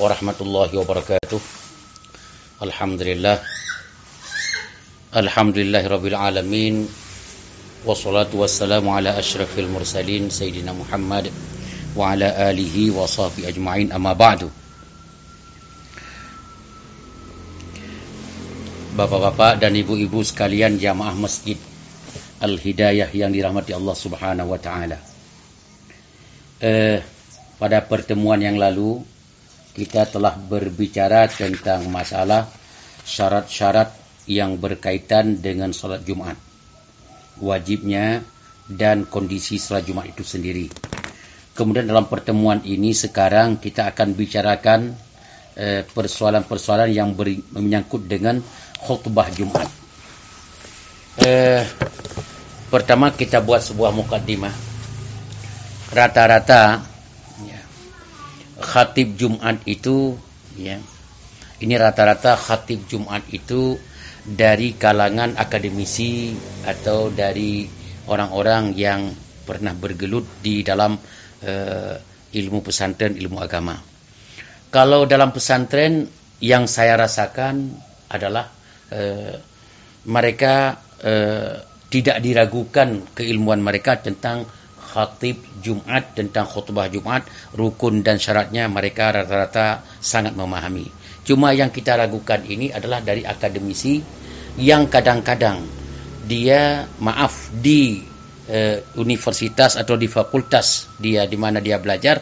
warahmatullahi wabarakatuh. Alhamdulillah. Alhamdulillahi rabbil alamin. Ajma'in amma ba'du. Bapak-bapak dan ibu-ibu sekalian jamaah masjid Al-Hidayah yang dirahmati Allah Subhanahu wa taala. Eh, pada pertemuan yang lalu kita telah berbicara tentang masalah syarat-syarat yang berkaitan dengan salat Jumat. Wajibnya dan kondisi salat Jumat itu sendiri. Kemudian dalam pertemuan ini sekarang kita akan bicarakan eh, persoalan-persoalan yang beri, menyangkut dengan khutbah Jumat. Eh, pertama kita buat sebuah mukaddimah. Rata-rata khatib Jumat itu ya ini rata-rata khatib Jumat itu dari kalangan akademisi atau dari orang-orang yang pernah bergelut di dalam uh, ilmu pesantren, ilmu agama. Kalau dalam pesantren yang saya rasakan adalah uh, mereka uh, tidak diragukan keilmuan mereka tentang khatib Jumat tentang khutbah Jumat, rukun dan syaratnya mereka rata-rata sangat memahami. Cuma yang kita ragukan ini adalah dari akademisi yang kadang-kadang dia maaf di uh, universitas atau di fakultas dia di mana dia belajar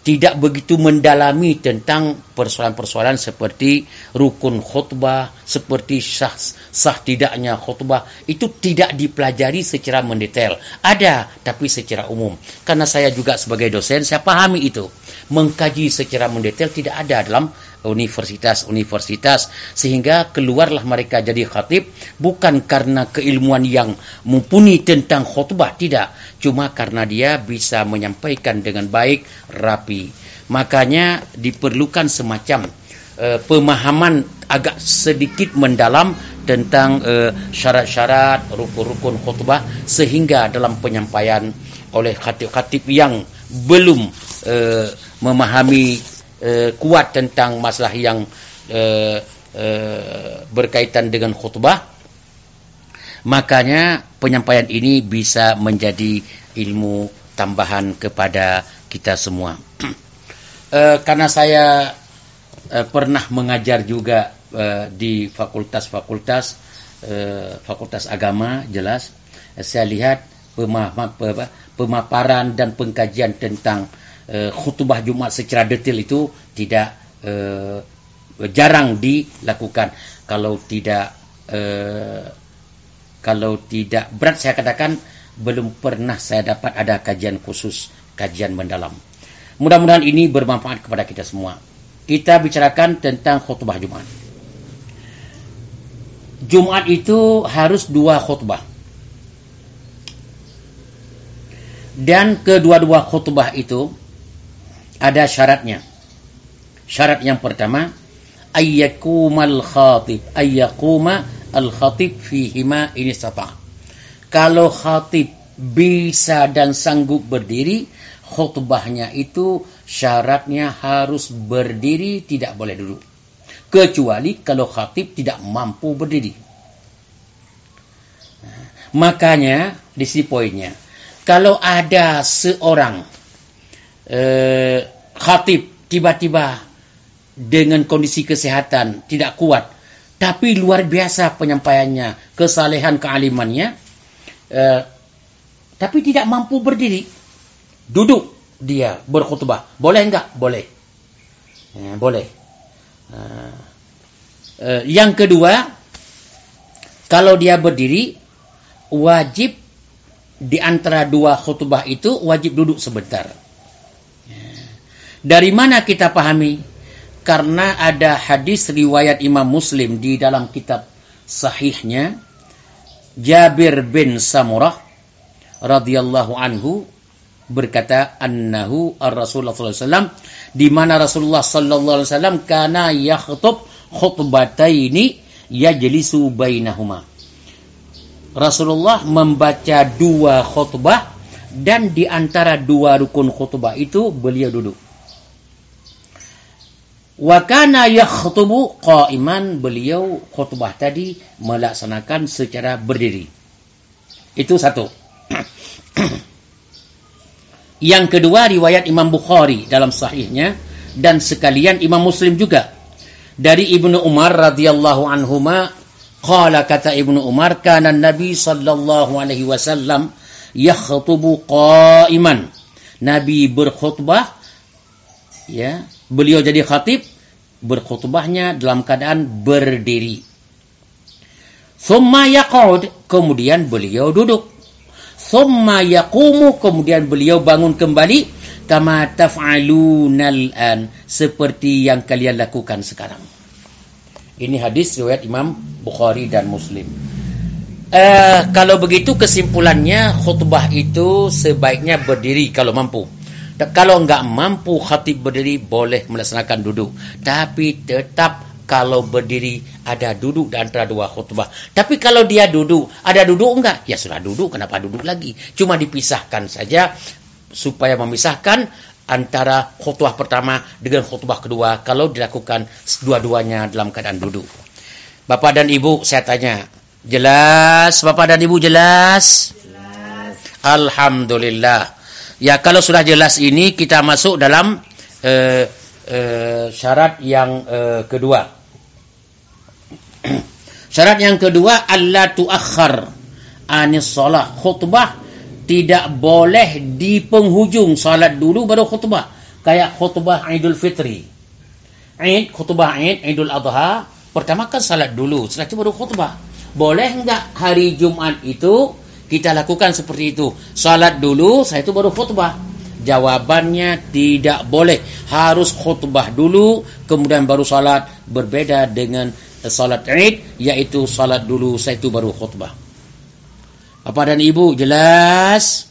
tidak begitu mendalami tentang persoalan-persoalan seperti rukun khutbah, seperti sah, sah tidaknya khutbah. Itu tidak dipelajari secara mendetail. Ada, tapi secara umum. Karena saya juga sebagai dosen, saya pahami itu. Mengkaji secara mendetail tidak ada dalam universitas-universitas sehingga keluarlah mereka jadi khatib bukan karena keilmuan yang mumpuni tentang khutbah tidak. Cuma karena dia bisa menyampaikan dengan baik rapi. Makanya diperlukan semacam uh, pemahaman agak sedikit mendalam tentang uh, syarat-syarat rukun-rukun khutbah sehingga dalam penyampaian oleh khatib-khatib yang belum uh, memahami uh, kuat tentang masalah yang uh, uh, berkaitan dengan khutbah. Makanya penyampaian ini bisa menjadi ilmu tambahan kepada kita semua. Uh, karena saya uh, pernah mengajar juga uh, di fakultas-fakultas uh, fakultas agama jelas. Uh, saya lihat pemaparan dan pengkajian tentang uh, khutbah Jumat secara detail itu tidak uh, jarang dilakukan. Kalau tidak uh, kalau tidak berat saya katakan belum pernah saya dapat ada kajian khusus, kajian mendalam. Mudah-mudahan ini bermanfaat kepada kita semua. Kita bicarakan tentang khutbah Jumat. Jumat itu harus dua khutbah. Dan kedua-dua khutbah itu ada syaratnya. Syarat yang pertama, ayyakumal khatib, ayyakuma al khatib fihima ini sapa. Kalau khatib bisa dan sanggup berdiri, khutbahnya itu syaratnya harus berdiri, tidak boleh duduk. Kecuali kalau khatib tidak mampu berdiri. Makanya, di sini poinnya. Kalau ada seorang eh, khatib tiba-tiba dengan kondisi kesehatan tidak kuat, tapi luar biasa penyampaiannya, kesalehan kealimannya, eh, tapi tidak mampu berdiri, duduk dia berkhutbah, boleh enggak? Boleh, eh, boleh. Eh, eh, yang kedua, kalau dia berdiri, wajib di antara dua khutbah itu wajib duduk sebentar. Dari mana kita pahami? Karena ada hadis riwayat Imam Muslim di dalam kitab sahihnya Jabir bin Samurah radhiyallahu anhu berkata annahu ar-Rasulullah sallallahu alaihi wasallam di mana Rasulullah sallallahu alaihi wasallam kana yakhutub khutbataini yajlisu bainahuma. Rasulullah membaca dua khutbah dan di antara dua rukun khutbah itu beliau duduk. Wa kana yakhtubu qa'iman beliau khutbah tadi melaksanakan secara berdiri. Itu satu. Yang kedua riwayat Imam Bukhari dalam sahihnya dan sekalian Imam Muslim juga dari Ibnu Umar radhiyallahu anhuma qala kata Ibnu Umar kana Nabi sallallahu alaihi wasallam yakhtubu qa'iman. Nabi berkhutbah ya beliau jadi khatib berkhutbahnya dalam keadaan berdiri. Thumma yaqud, kemudian beliau duduk. Thumma yaqumu, kemudian beliau bangun kembali kama taf'alunal an, seperti yang kalian lakukan sekarang. Ini hadis riwayat Imam Bukhari dan Muslim. Uh, kalau begitu kesimpulannya khutbah itu sebaiknya berdiri kalau mampu. Kalau enggak mampu khatib berdiri boleh melaksanakan duduk. Tapi tetap kalau berdiri ada duduk di antara dua khutbah. Tapi kalau dia duduk, ada duduk enggak? Ya sudah duduk, kenapa duduk lagi? Cuma dipisahkan saja supaya memisahkan antara khutbah pertama dengan khutbah kedua kalau dilakukan dua-duanya dalam keadaan duduk. Bapak dan Ibu, saya tanya, jelas Bapak dan Ibu jelas? Jelas. Alhamdulillah. Ya kalau sudah jelas ini kita masuk dalam uh, uh, syarat yang uh, kedua. syarat yang kedua Allah tuakhir anis salat khutbah tidak boleh di penghujung salat dulu baru khutbah. Kayak khutbah Idul Fitri. Id, khutbah Id, Idul Adha, pertama kan salat dulu, setelah itu baru khutbah. Boleh enggak hari Jumat itu kita lakukan seperti itu. Salat dulu, saya itu baru khutbah. Jawabannya tidak boleh. Harus khutbah dulu, kemudian baru salat. Berbeda dengan salat Id, yaitu salat dulu, saya itu baru khutbah. Bapak dan Ibu, jelas?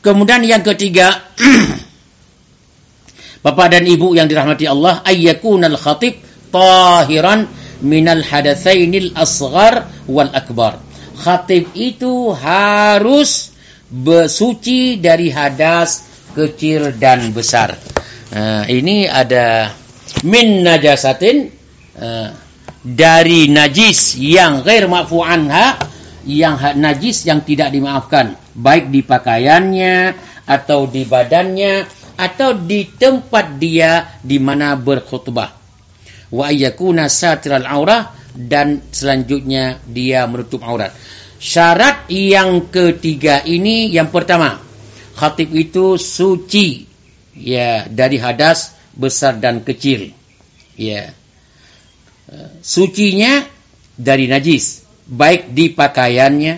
Kemudian yang ketiga, Bapak dan Ibu yang dirahmati Allah, ayyakunal khatib tahiran minal hadatsainil asghar wal akbar khatib itu harus bersuci dari hadas kecil dan besar. Uh, ini ada min najasatin uh, dari najis yang ghair ma'fu anha yang najis yang tidak dimaafkan baik di pakaiannya atau di badannya atau di tempat dia di mana berkhutbah wa ayyakuna satiral aurah dan selanjutnya dia menutup aurat. Syarat yang ketiga ini yang pertama, khatib itu suci ya dari hadas besar dan kecil. Ya. Sucinya dari najis, baik di pakaiannya,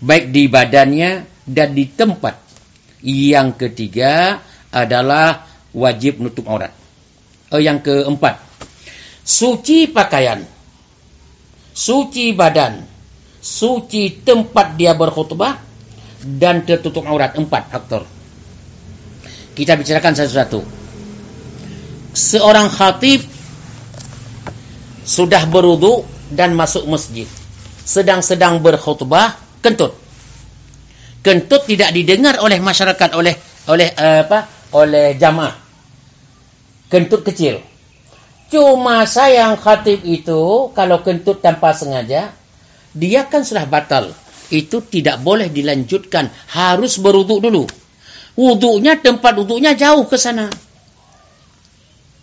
baik di badannya dan di tempat. Yang ketiga adalah wajib menutup aurat. Oh, yang keempat, suci pakaian, suci badan, suci tempat dia berkhutbah, dan tertutup aurat. Empat faktor. Kita bicarakan satu-satu. Seorang khatib sudah berudu dan masuk masjid. Sedang-sedang berkhutbah, kentut. Kentut tidak didengar oleh masyarakat, oleh oleh uh, apa? oleh jamaah. Kentut kecil. Cuma sayang khatib itu kalau kentut tanpa sengaja, dia kan sudah batal. Itu tidak boleh dilanjutkan, harus berwuduk dulu. Wuduknya tempat wuduknya jauh ke sana.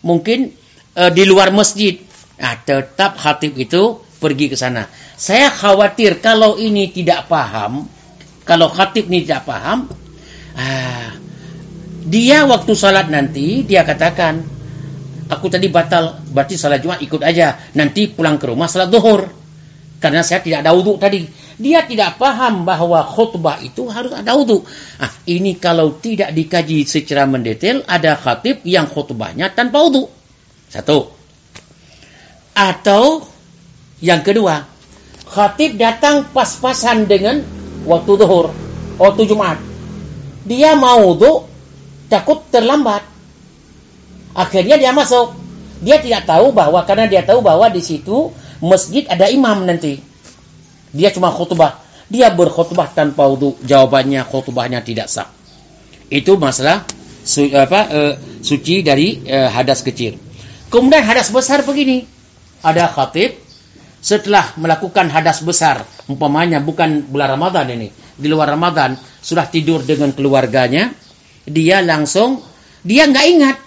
Mungkin uh, di luar masjid. Nah, tetap khatib itu pergi ke sana. Saya khawatir kalau ini tidak paham, kalau khatib ini tidak paham, ah, dia waktu salat nanti dia katakan, aku tadi batal, berarti salat Jumat ikut aja. Nanti pulang ke rumah salat zuhur. Karena saya tidak ada wudhu tadi. Dia tidak paham bahwa khutbah itu harus ada wudhu. Nah, ini kalau tidak dikaji secara mendetail, ada khatib yang khutbahnya tanpa wudhu. Satu. Atau yang kedua, khatib datang pas-pasan dengan waktu zuhur, waktu Jumat. Dia mau wudhu, takut terlambat. Akhirnya dia masuk. Dia tidak tahu bahwa karena dia tahu bahwa di situ masjid ada imam nanti. Dia cuma khutbah. Dia berkhutbah tanpa wudu. Jawabannya khutbahnya tidak sah. Itu masalah su, apa uh, suci dari uh, hadas kecil. Kemudian hadas besar begini. Ada khatib setelah melakukan hadas besar, umpamanya bukan bulan Ramadan ini, di luar Ramadan sudah tidur dengan keluarganya, dia langsung dia nggak ingat.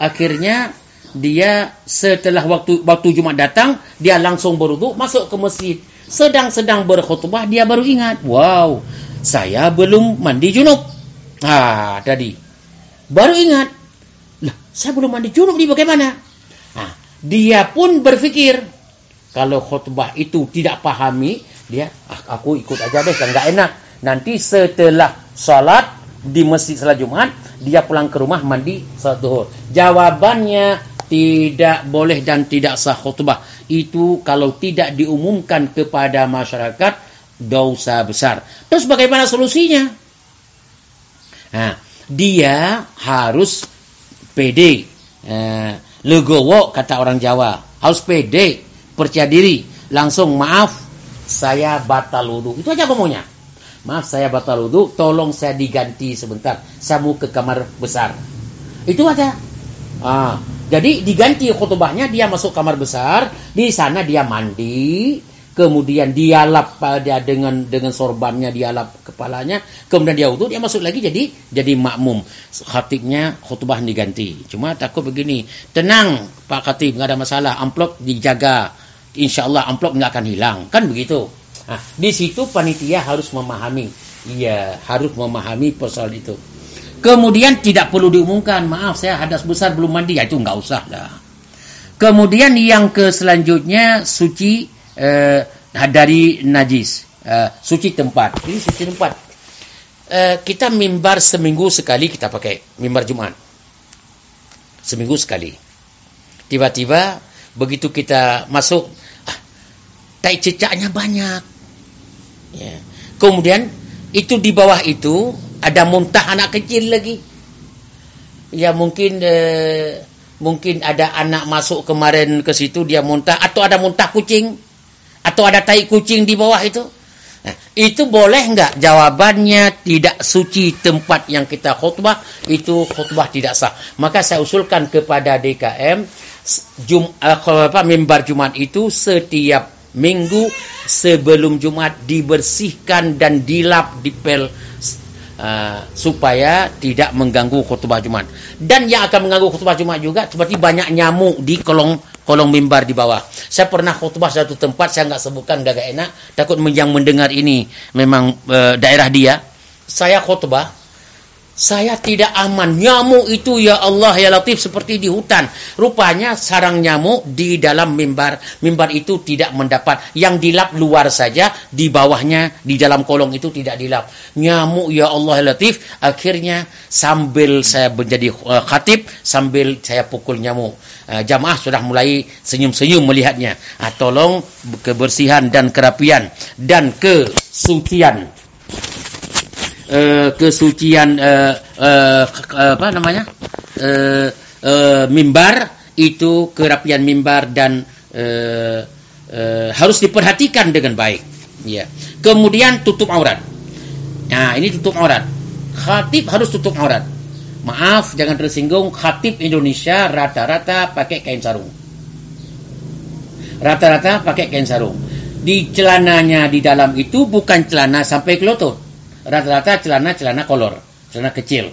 Akhirnya dia setelah waktu waktu Jumat datang, dia langsung berwudu masuk ke masjid. Sedang-sedang berkhutbah dia baru ingat, wow, saya belum mandi junub. Ah, tadi. Baru ingat. Lah, saya belum mandi junub nih bagaimana? Ah, dia pun berpikir kalau khutbah itu tidak pahami, dia ah, aku ikut aja deh, kan nggak enak. Nanti setelah salat di masjid salat Jumat, dia pulang ke rumah mandi salat duhur. Jawabannya tidak boleh dan tidak sah khutbah. Itu kalau tidak diumumkan kepada masyarakat dosa besar. Terus bagaimana solusinya? Nah, dia harus pede. Eh, legowo kata orang Jawa. Harus pede, percaya diri. Langsung maaf, saya batal wudhu. Itu aja ngomongnya. Maaf saya batal wudhu, tolong saya diganti sebentar. Saya mau ke kamar besar. Itu aja. Ah, jadi diganti khutbahnya dia masuk kamar besar, di sana dia mandi, kemudian dia lap dia dengan dengan sorbannya dia lap kepalanya, kemudian dia wudhu, dia masuk lagi jadi jadi makmum. Khatibnya khutbah diganti. Cuma takut begini, tenang Pak Khatib, nggak ada masalah, amplop dijaga. Insya Allah amplop nggak akan hilang, kan begitu. Nah, di situ panitia harus memahami, iya harus memahami persoalan itu. Kemudian tidak perlu diumumkan, maaf saya hadas besar belum mandi, ya itu nggak usah dah. Kemudian yang ke selanjutnya suci eh, dari najis, eh, suci tempat. Ini suci tempat. Eh, kita mimbar seminggu sekali kita pakai mimbar Jumat. Seminggu sekali. Tiba-tiba begitu kita masuk, ah, tai cecaknya banyak. Ya. Kemudian itu di bawah itu ada muntah anak kecil lagi. Ya mungkin eh, mungkin ada anak masuk kemarin ke situ dia muntah atau ada muntah kucing atau ada tai kucing di bawah itu. Nah, itu boleh enggak? Jawabannya tidak suci tempat yang kita khutbah, itu khutbah tidak sah. Maka saya usulkan kepada DKM Jum, uh, apa, mimbar Jumat itu setiap minggu sebelum Jumat dibersihkan dan dilap dipel Uh, supaya tidak mengganggu khutbah Jumat. Dan yang akan mengganggu khutbah Jumat juga seperti banyak nyamuk di kolong kolong mimbar di bawah. Saya pernah khutbah satu tempat, saya nggak sebutkan gak, gak enak, takut yang mendengar ini memang uh, daerah dia. Saya khutbah, saya tidak aman. Nyamuk itu ya Allah ya Latif seperti di hutan. Rupanya sarang nyamuk di dalam mimbar. Mimbar itu tidak mendapat. Yang dilap luar saja. Di bawahnya di dalam kolong itu tidak dilap. Nyamuk ya Allah ya Latif. Akhirnya sambil saya menjadi uh, khatib. Sambil saya pukul nyamuk. Uh, jamaah sudah mulai senyum-senyum melihatnya. Uh, tolong kebersihan dan kerapian. Dan kesucian uh, kesucian uh, apa namanya? Uh, uh, mimbar itu kerapian mimbar dan uh, uh, harus diperhatikan dengan baik. Ya. Kemudian tutup aurat. Nah ini tutup aurat. Khatib harus tutup aurat. Maaf jangan tersinggung khatib Indonesia rata-rata pakai kain sarung. Rata-rata pakai kain sarung. Di celananya di dalam itu bukan celana sampai ke lutut rata-rata celana-celana kolor, celana kecil.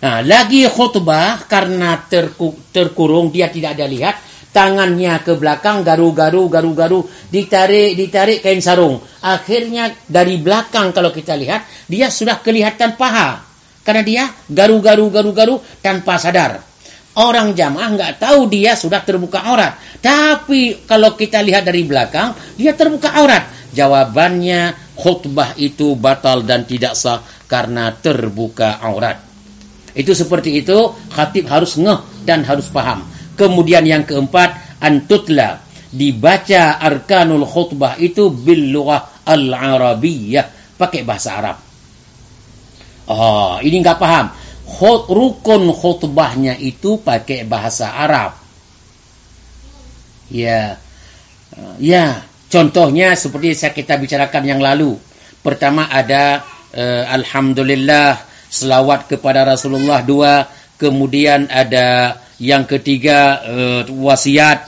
Nah, lagi khutbah karena terku, terkurung dia tidak ada lihat, tangannya ke belakang garu-garu garu-garu ditarik ditarik kain sarung. Akhirnya dari belakang kalau kita lihat dia sudah kelihatan paha karena dia garu-garu garu-garu tanpa sadar. Orang jamaah nggak tahu dia sudah terbuka aurat. Tapi kalau kita lihat dari belakang, dia terbuka aurat. Jawabannya khutbah itu batal dan tidak sah karena terbuka aurat. Itu seperti itu, khatib harus ngeh dan harus paham. Kemudian yang keempat, antutla dibaca arkanul khutbah itu bil al-arabiyyah, pakai bahasa Arab. Oh, ini enggak paham. Khut, rukun khutbahnya itu pakai bahasa Arab. Ya. Ya, Contohnya seperti saya kita bicarakan yang lalu. Pertama ada uh, Alhamdulillah selawat kepada Rasulullah dua Kemudian ada yang ketiga uh, wasiat.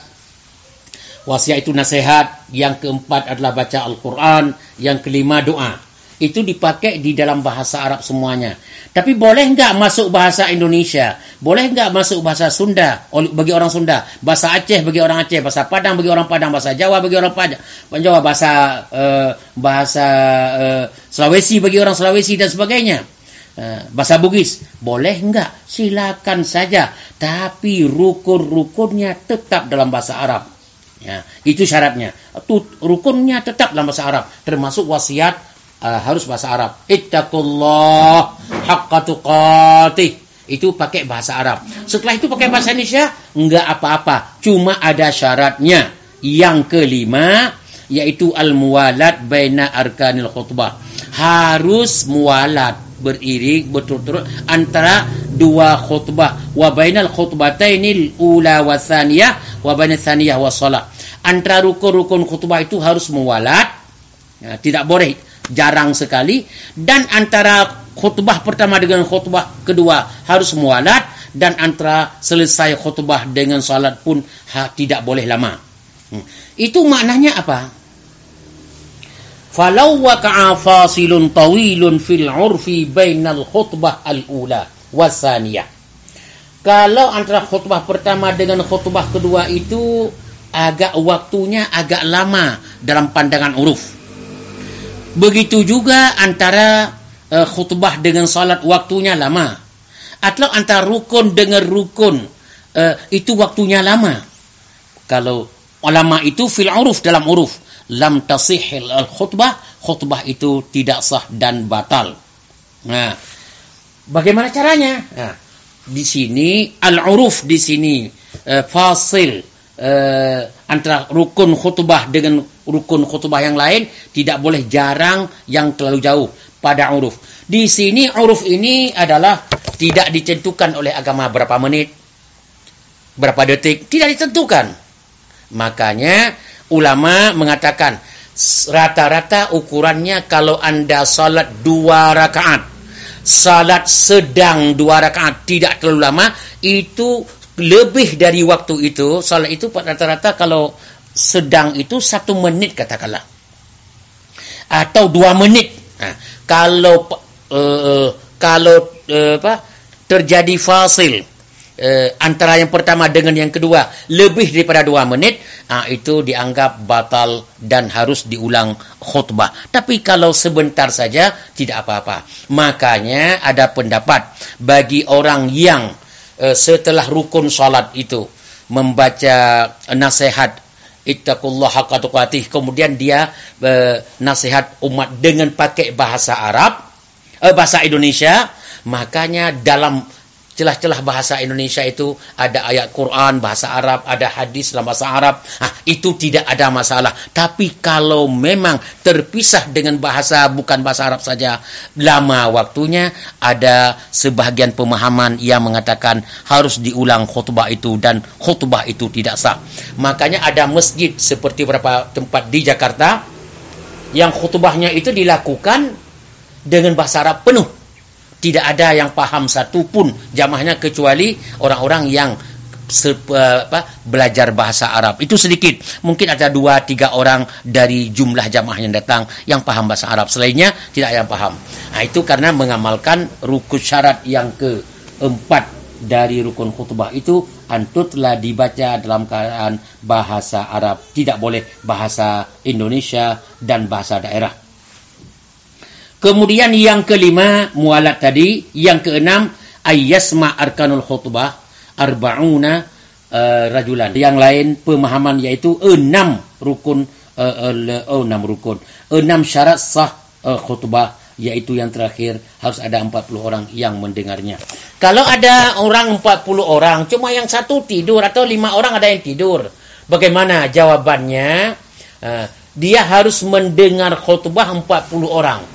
Wasiat itu nasihat. Yang keempat adalah baca Al-Quran. Yang kelima doa. Itu dipakai di dalam bahasa Arab semuanya. Tapi boleh enggak masuk bahasa Indonesia? Boleh enggak masuk bahasa Sunda bagi orang Sunda? Bahasa Aceh bagi orang Aceh, bahasa Padang bagi orang Padang, bahasa Jawa bagi orang Padang, Jawa bahasa uh, bahasa uh, Sulawesi bagi orang Sulawesi dan sebagainya. Uh, bahasa Bugis boleh enggak? Silakan saja, tapi rukun-rukunnya tetap dalam bahasa Arab. Ya, itu syaratnya. Rukunnya tetap dalam bahasa Arab, termasuk wasiat uh, harus bahasa Arab. Ittaqullah haqqa tuqatih. Itu pakai bahasa Arab. Setelah itu pakai bahasa Indonesia, enggak apa-apa. Cuma ada syaratnya. Yang kelima, yaitu al-muwalat baina arkanil khutbah. Harus muwalat beriring berturut-turut antara dua khutbah wa bainal khutbatainil ula wa thaniyah wa bainal thaniyah wa salat antara rukun-rukun khutbah itu harus muwalat ya, tidak boleh jarang sekali dan antara khutbah pertama dengan khutbah kedua harus mualat dan antara selesai khutbah dengan salat pun ha, tidak boleh lama. Hmm. Itu maknanya apa? Falau waqa'a fasilun tawilun fil 'urfi bainal khutbah al-ula wasaniyah. Kalau antara khutbah pertama dengan khutbah kedua itu agak waktunya agak lama dalam pandangan uruf. Begitu juga antara uh, khutbah dengan salat waktunya lama. Atau antara rukun dengan rukun uh, itu waktunya lama. Kalau ulama itu fil uruf dalam uruf lam tasihil al khutbah khutbah itu tidak sah dan batal. Nah, bagaimana caranya? Nah, di sini al uruf di sini uh, fasil uh, antara rukun khutbah dengan rukun khutbah yang lain tidak boleh jarang yang terlalu jauh pada uruf. Di sini uruf ini adalah tidak ditentukan oleh agama berapa menit, berapa detik, tidak ditentukan. Makanya ulama mengatakan rata-rata ukurannya kalau anda salat dua rakaat, salat sedang dua rakaat tidak terlalu lama, itu lebih dari waktu itu, salat itu rata-rata kalau sedang itu satu menit katakanlah. Atau dua menit. Nah, kalau uh, kalau uh, apa terjadi fasil uh, antara yang pertama dengan yang kedua lebih daripada dua menit, uh, itu dianggap batal dan harus diulang khutbah. Tapi kalau sebentar saja tidak apa-apa. Makanya ada pendapat bagi orang yang uh, setelah rukun salat itu membaca nasihat ittaqullah haqqa tuqatih kemudian dia uh, nasihat umat dengan pakai bahasa Arab uh, bahasa Indonesia makanya dalam celah-celah bahasa Indonesia itu ada ayat Quran bahasa Arab, ada hadis dalam bahasa Arab. Ah, itu tidak ada masalah. Tapi kalau memang terpisah dengan bahasa bukan bahasa Arab saja, lama waktunya ada sebahagian pemahaman yang mengatakan harus diulang khutbah itu dan khutbah itu tidak sah. Makanya ada masjid seperti beberapa tempat di Jakarta yang khutbahnya itu dilakukan dengan bahasa Arab penuh tidak ada yang paham satu pun jamaahnya kecuali orang-orang yang se, apa, belajar bahasa Arab. Itu sedikit. Mungkin ada dua tiga orang dari jumlah jamaah yang datang yang paham bahasa Arab. Selainnya tidak yang paham. Nah, itu karena mengamalkan rukun syarat yang keempat dari rukun khutbah itu antutlah dibaca dalam keadaan bahasa Arab. Tidak boleh bahasa Indonesia dan bahasa daerah. Kemudian yang kelima mualat tadi, yang keenam ayyasma arkanul khutbah arba'una uh, rajulan. Yang lain pemahaman yaitu enam rukun uh, uh, enam rukun. Enam syarat sah uh, khutbah yaitu yang terakhir harus ada 40 orang yang mendengarnya. Kalau ada orang 40 orang, cuma yang satu tidur atau lima orang ada yang tidur. Bagaimana jawabannya? Uh, dia harus mendengar khutbah 40 orang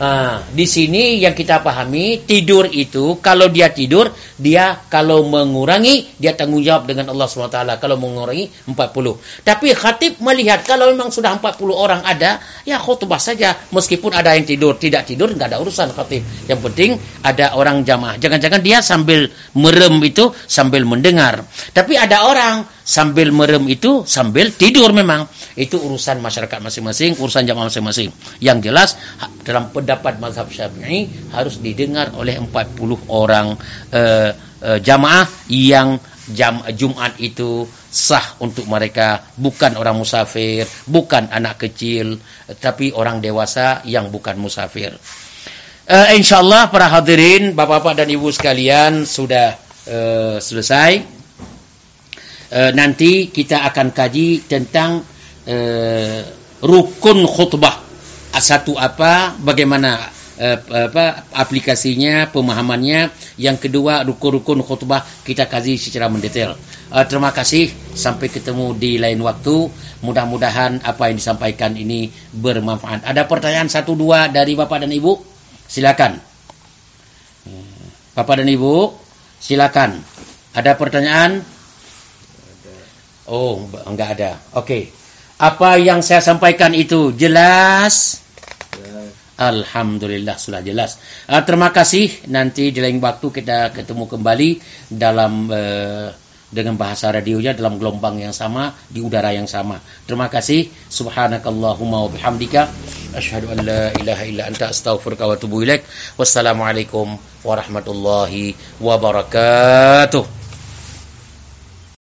Nah, di sini yang kita pahami tidur itu kalau dia tidur dia kalau mengurangi dia tanggung jawab dengan Allah SWT kalau mengurangi 40. Tapi khatib melihat kalau memang sudah 40 orang ada ya khutbah saja meskipun ada yang tidur tidak tidur nggak ada urusan khatib. Yang penting ada orang jamaah. Jangan-jangan dia sambil merem itu sambil mendengar. Tapi ada orang sambil merem itu sambil tidur memang. Itu urusan masyarakat masing-masing, urusan jamaah masing-masing. Yang jelas dalam pendapat mazhab Syafi'i harus didengar oleh 40 orang uh, uh, jamaah yang jam Jumat itu sah untuk mereka bukan orang musafir, bukan anak kecil, tapi orang dewasa yang bukan musafir. Uh, insyaallah para hadirin, Bapak-bapak dan Ibu sekalian sudah uh, selesai. Uh, nanti kita akan kaji tentang uh, rukun khutbah satu apa, bagaimana uh, apa aplikasinya, pemahamannya. Yang kedua, rukun-rukun khutbah kita kaji secara mendetail. Uh, terima kasih, sampai ketemu di lain waktu. Mudah-mudahan apa yang disampaikan ini bermanfaat. Ada pertanyaan satu dua dari Bapak dan Ibu? Silakan. Bapak dan Ibu, silakan. Ada pertanyaan? Oh, enggak ada. Oke. Okay. Apa yang saya sampaikan itu jelas? Alhamdulillah sudah jelas. Uh, terima kasih. Nanti di lain waktu kita ketemu kembali dalam uh, dengan bahasa radionya dalam gelombang yang sama di udara yang sama. Terima kasih. Subhanakallahumma wa bihamdika asyhadu an la ilaha illa anta astaghfiruka wa atubu ilaik. Wassalamualaikum warahmatullahi wabarakatuh.